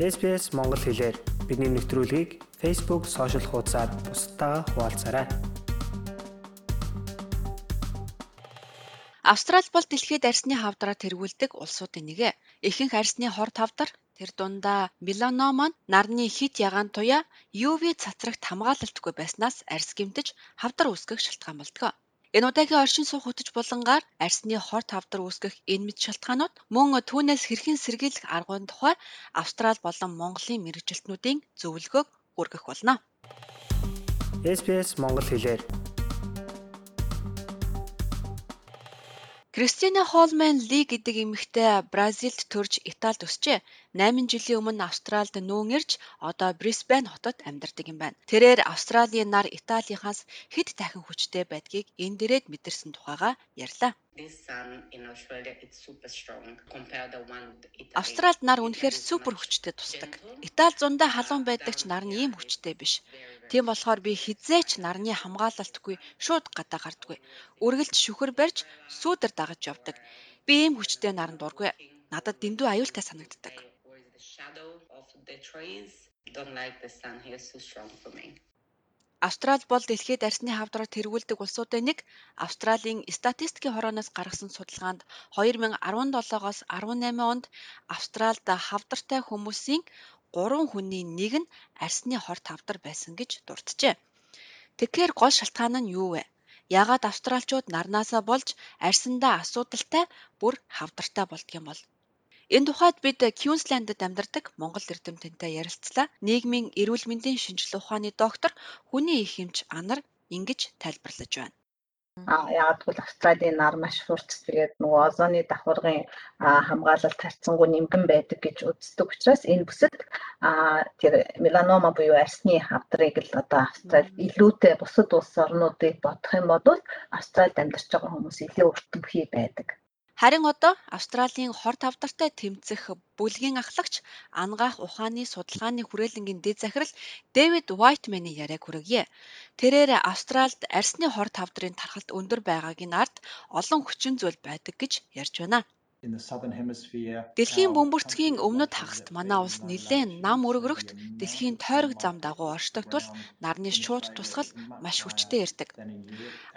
SPS Монгол хэлээр бидний мэдрэлгийг Facebook сошиал хуудасаар бусдаа хуваалцаарай. Австрали бол дэлхийд арсны хавдраар тэргүүлдэг улсуудын нэг. Ихэнх арсны хор тавдар тэр дундаа меланома нь нарны хит ягаан туяа UV цацрагт хамгаалалтгүй байснаас арс гэмтэж хавдар үүсгэх шалтгаан болдог. Энэ удаагийн оршин суух хөтөч булангаар арсны хор тавдар үүсгэх энэ мэд шалтгаанууд мөн түүнээс хэрхэн сэргийлэх аргуун тухай Австрали болон Монголын мэрэгжилтнүүдийн зөвлөгөөг үргэх болно. SPS Монгол хэлээр Кристина Холман Ли гэдэг эмэгтэй Бразилд төрж Италид өсчээ. 8 жилийн өмнө Австралид нүүн ирж одоо Брисбен хотод амьдардаг юм байна. Тэрээр Австралийн нар Италийнхаас хэд дахин хүчтэй байдгийг энэ дээрээд мэдэрсэн тухайга ярьлаа. Австралид нар үнэхээр супер хүчтэй тусдаг. Итали зундаа халуун байдаг ч нар нь ийм хүчтэй биш. Тийм болохоор би хизээч нарны хамгаалалтгүй шууд гадаа гардаггүй. Үргэлж шүхэр барьж сүүдэр дагаж явдаг. Би ийм хүчтэй наранд дургүй. Надад дэндүү аюултай санагддаг. Австрали бол дэлхийд арсны хавдраар тэргүүлдэг улсуудын нэг. Австралийн статистикийн хорооноос гаргасан судалгаанд 2017-оос 18 онд Австральд хавдартай хүмүүсийн 3 хүний нэг нь арсны хор тавдар байсан гэж дурджээ. Тэгэхээр гол шалтгаан нь юу вэ? Яагаад австралчууд нарнаасаа болж арсандаа асуудалтай бүр хавдартай болдго юм бол? Энэ тухайд бид Квинслендд амьдардаг Монгол эрдэмтэнтэй ярилцлаа. Нийгмийн эрүүл мэндийн шинжилгээ ухааны доктор хүний их хэмж Анар ингэж тайлбарлаж байна. А яагаад гэвэл Австралийн нар маш хурц тэгээд нөгөө озоны давхаргын хамгаалалт харьцангуй нэмгэн байдаг гэж үздэг учраас энэ бүсэд тэр меланома буюу арсны хавдрыг л одоо Австрали илүүтэй бусад улс орнуудыг бодох юм бол Австралид амьдарч байгаа хүмүүс илүү өртөмхий байдаг. Харин одоо Австралийн хор тавдартай тэмцэх бүлгийн ахлагч ангаах ухааны судалгааны хүрээлэнгийн дэд захирал Дэвид Вайтманы яриаг хүргье. Тэрээр Австральд арсны хор тавдрын тархалт өндөр байгаагийн ард олон хүчин зүйл байдаг гэж ярьж байна. Дэлхийн бөмбөрцгийн өмнөд хагаст манай улс нэлээд нам өргөрөгт дэлхийн тойрог зам дагуу оршдог тул нарны шууд тусгал маш хүчтэй ирдэг.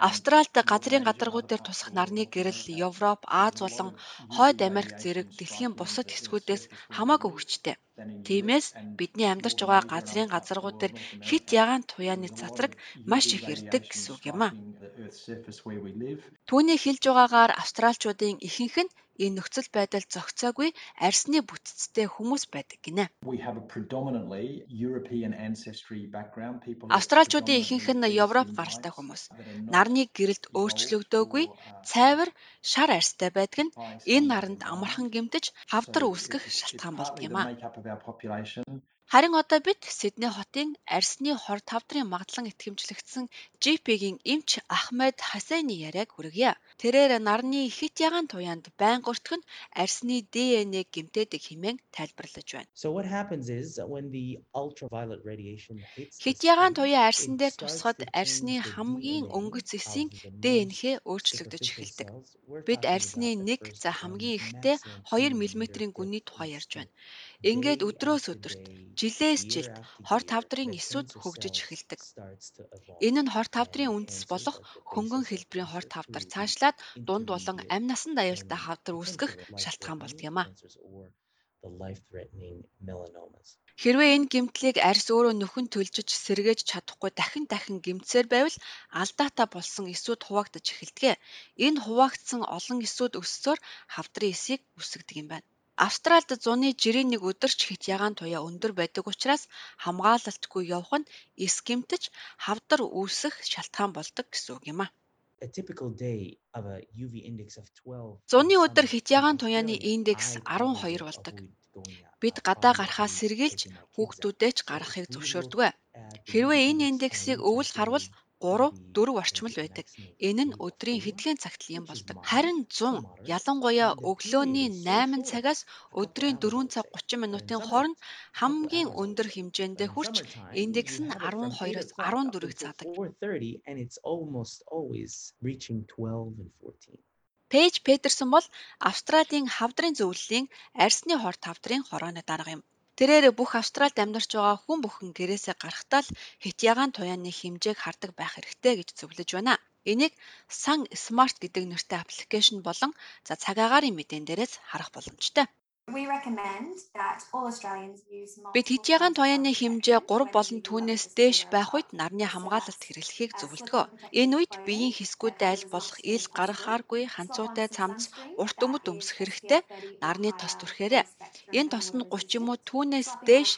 Австральд газрын гадаргууд дээр тусах нарны гэрэл Европ, Аз болон Хойд Америк зэрэг дэлхийн бусад хэсгүүдээс хамаагүй хүчтэй. Тиймээс бидний амьдарч байгаа газрын газаргууд дээр хит ягаан туяаны цацраг маш их ирдэг гэсэн үг юм а. Түүний хэлж байгаагаар австралчуудын ихэнх нь энэ нөхцөл байдал зохицоогүй арсны бүтцтэй хүмүүс байдаг гинэ. Австралчуудын ихэнх нь Европ гаралтай хүмүүс. Нарны гэрэлд өөрчлөгдөөгүй цайвар шар арстай байдаг нь энэ наранд амархан гэмтэж хавдар үүсгэх шалтгаан болдог юм а. Харин одоо бид Сидней хотын арсны хор тавдрын магадлан итгэмжлэгдсэн GP-гийн эмч Ахмед Хасайны яриаг хүргье. Тэрээр нарны хит ягаан туяанд байнга өртгөн арсны ДНХ гэмтээдэг хэмээн тайлбарлаж байна. Хит ягаан туяа арсан дээр тусахад арсны хамгийн өнгөц эсийн ДНХ өөрчлөгдөж эхэлдэг. Бид арсны 1 за хамгийн ихдээ 2 мм-ийн гүний тухай ярьж байна. Ингээд өдрөөс өдөрт, жилээс жилд хор тавдрын эсүүд хөгжиж эхэлдэг. Энэ нь хор тавдрын үндэс болох хөнгөн хэлбэрийн хор тавдар цаашлаад дунд болон амь насанд аюултай хавдар үүсгэх шалтгаан болдог юм а. Хэрвээ энэ гэмтлийг арьс өөрөө нөхөн төлжиж сэргээж чадахгүй дахин дахин гэмтсээр байвал алдаатай болсон эсүүд хуваагдаж эхэлдэг. Энэ хуваагдсан олон эсүүд өссөөр хавдрын эсийг үсгдэг юм байна. Австральд зуны жирийн нэг өдөр ч хит ягаан туяа өндөр байдаг учраас хамгаалалтгүй явах нь эс гэмтэж хавдар үүсэх шалтгаан болдог гэсэн үг юм а. Зуны өдөр хит ягаан туяаны индекс 12 болдог. Бид гадаа гарахаас сэргийлж хүүхдүүдээ ч гаргахыг зөвшөөрдөг. Хэрвээ энэ индексийг өвөл харвал 3 4 орчим л байдаг. Энэ нь өдрийн хэдхэн цагт юм болдог. Харин 100 ялангуяа өглөөний 8 цагаас өдрийн 4 цаг 30 минутын хооронд хамгийн өндөр хэмжээндээ хүрч индекс нь 12-оос 14-г заадаг. Пейж Петерсон бол Австралийн хавдрын зөвлөлийн арсны хор тавдрын хорооны дарга юм. Тэрээр бүх Австралид амьдарч байгаа хүн бүхэн гэрээсээ гарахдаа л хит ягаан туяаны хэмжээг хардаг байх хэрэгтэй гэж зөвлөж байна. Энийг Sun Smart гэдэг нэртэй аппликейшн болон за цаг агаарын мэдээн дээрээс харах боломжтой. Бид хит ягаан туяаны хэмжээ 3 болон түүнээс дээш байх үед нарны хамгаалалт хэрэглэхийг зөвлөдгөө. Энэ үед биеийн хэсгүүдэд аль болох ил гаргахааргүй ханцуутай цамц урт өмд өмсөх хэрэгтэй нарны тос түрхээрээ. Энэ тос нь 30 юм уу түүнээс дээш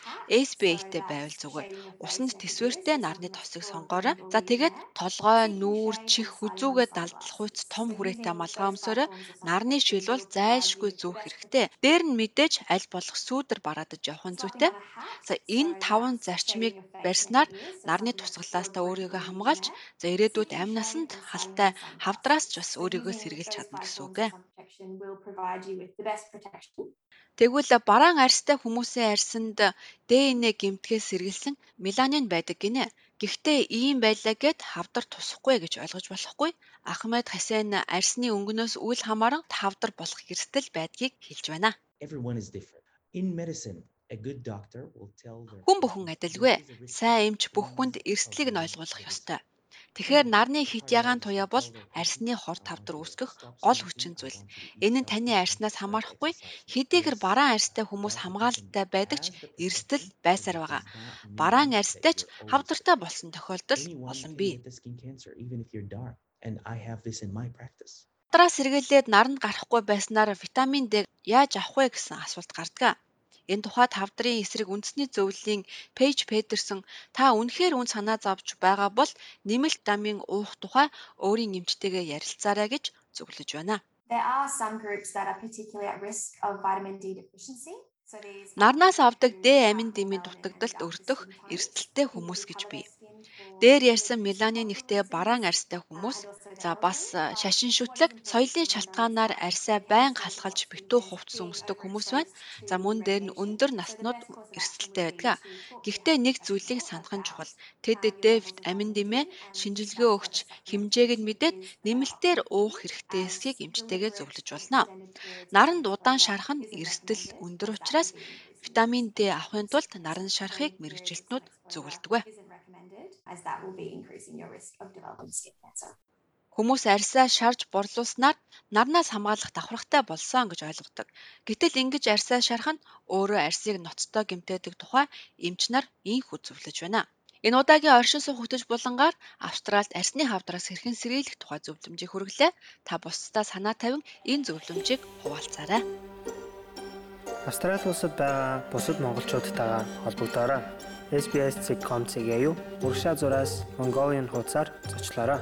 SPA-тэй байвал зүгээр. Усанд төсвөртэй нарны тосыг сонгоорой. За тэгээд толгой, нүүр, чих, хүзүүгээ далдлах үйц том хүрээтэй малгай өмсөөрэй. Нарны шилбэл зайлшгүй зүүх хэрэгтэй. Дээр нь мэдээж аль болох сүүдэр бараадаж явах нь зүйтэй. За энэ таван зарчмыг барьснаар нарны тусгалаас та өөрийгөө хамгаалж за ирээдүйд амь насанд халтай хавдраас ч бас өөрийгөө сэргийлж чадна гэсэн үг ээ. Тэгвэл бараан арьстай хүмүүсийн арьсанд ДНЭ гэмтгээс сэргийлсэн меланин байдаг гинэ. Гэхдээ ийм байлаа гэд хавдар тусахгүй гэж ойлгож болохгүй. Ахмед Хасен арьсны өнгөнөөс үл хамааран хавдар болох эрсдэл байдгийг хэлж байна. Хүн бүхэн адилгүй. Сайн эмч бүх хүнд эрсдлийг нь ойлгуулах ёстой. Тэгэхээр нарны хит ягаан туяа бол арсны хор тавдар үүсгэх гол хүчин зүйл. Энэ нь таны арснаас хамаарахгүй хэдийгээр бараан арстай хүмүүс хамгаалалттай байдаг ч эрсдэл байсаар байгаа. Бараан арстай ч хавдартай болсон тохиолдол олон бий. Хавдраас сэргийлээд наранд гарахгүй байснаар витамин D яаж авах вэ гэсэн асуулт гардаг. Энэ тухайд хавдрын эсрэг үндэсний зөвлөлийн Пейж Петерсон та үнэхээр үн санаа зовж байгаа бол нэмэлт витамин уух тухай өөрийн эмчтэйгээ ярилцаарай гэж зөвлөж байна. There are some groups that are particularly at risk of vitamin D deficiency. Нарнаас авдаг Д амин дэмийн дутагдалт өртөх эрсдэлтэй хүмүүс гэж бий. Дээр ярьсан меланин нэгтэй бараан арьстай хүмүүс за бас шашин шүтлэг соёлын шалтгаанаар арьсаа байн халахалж битүү хувцс өмсдөг хүмүүс байна. За мөн дээр нь өндөр наснууд эрсдэлтэй байдаг. Гэхдээ нэг зүйлийг санах нь чухал. Тэд Д амин дэмээ шинжилгээ өгч хэмжээг нь мэдээд нэмэлтээр уух хэрэгтэй эсхийг эмчтэйгээ зөвлөж болно. Наранд удаан шарах нь эрсдэл өндөр учраас витамин D авахын тулд наран шарахыг мэрэгжилтнүүд зөвлөдөг. Хүмүүс арьсаа шарж борлуулснаар нарнаас хамгаалах давхаргатай болсон гэж ойлгодог. Гэтэл ингэж арьсаа шарах нь өөрөө арьсыг ноцтой гэмтээдэг тухай эмч нар ийхүү зөвлөж байна. Энэ удаагийн оршин суух хөтөж булангаар Австральд арсны хавдраас хэрхэн сэргийлэх тухай зөвлөмжийг хүргэлээ. Та бусдаа санаа тавин энэ зөвлөмжийг хуваалцаарай. Австрали улсад байгаа бусад монголчуудтайгаа холбогдоорой. SBS.com-ийг аюу уршаа зураас Mongolian хуудасаар зочлоорой.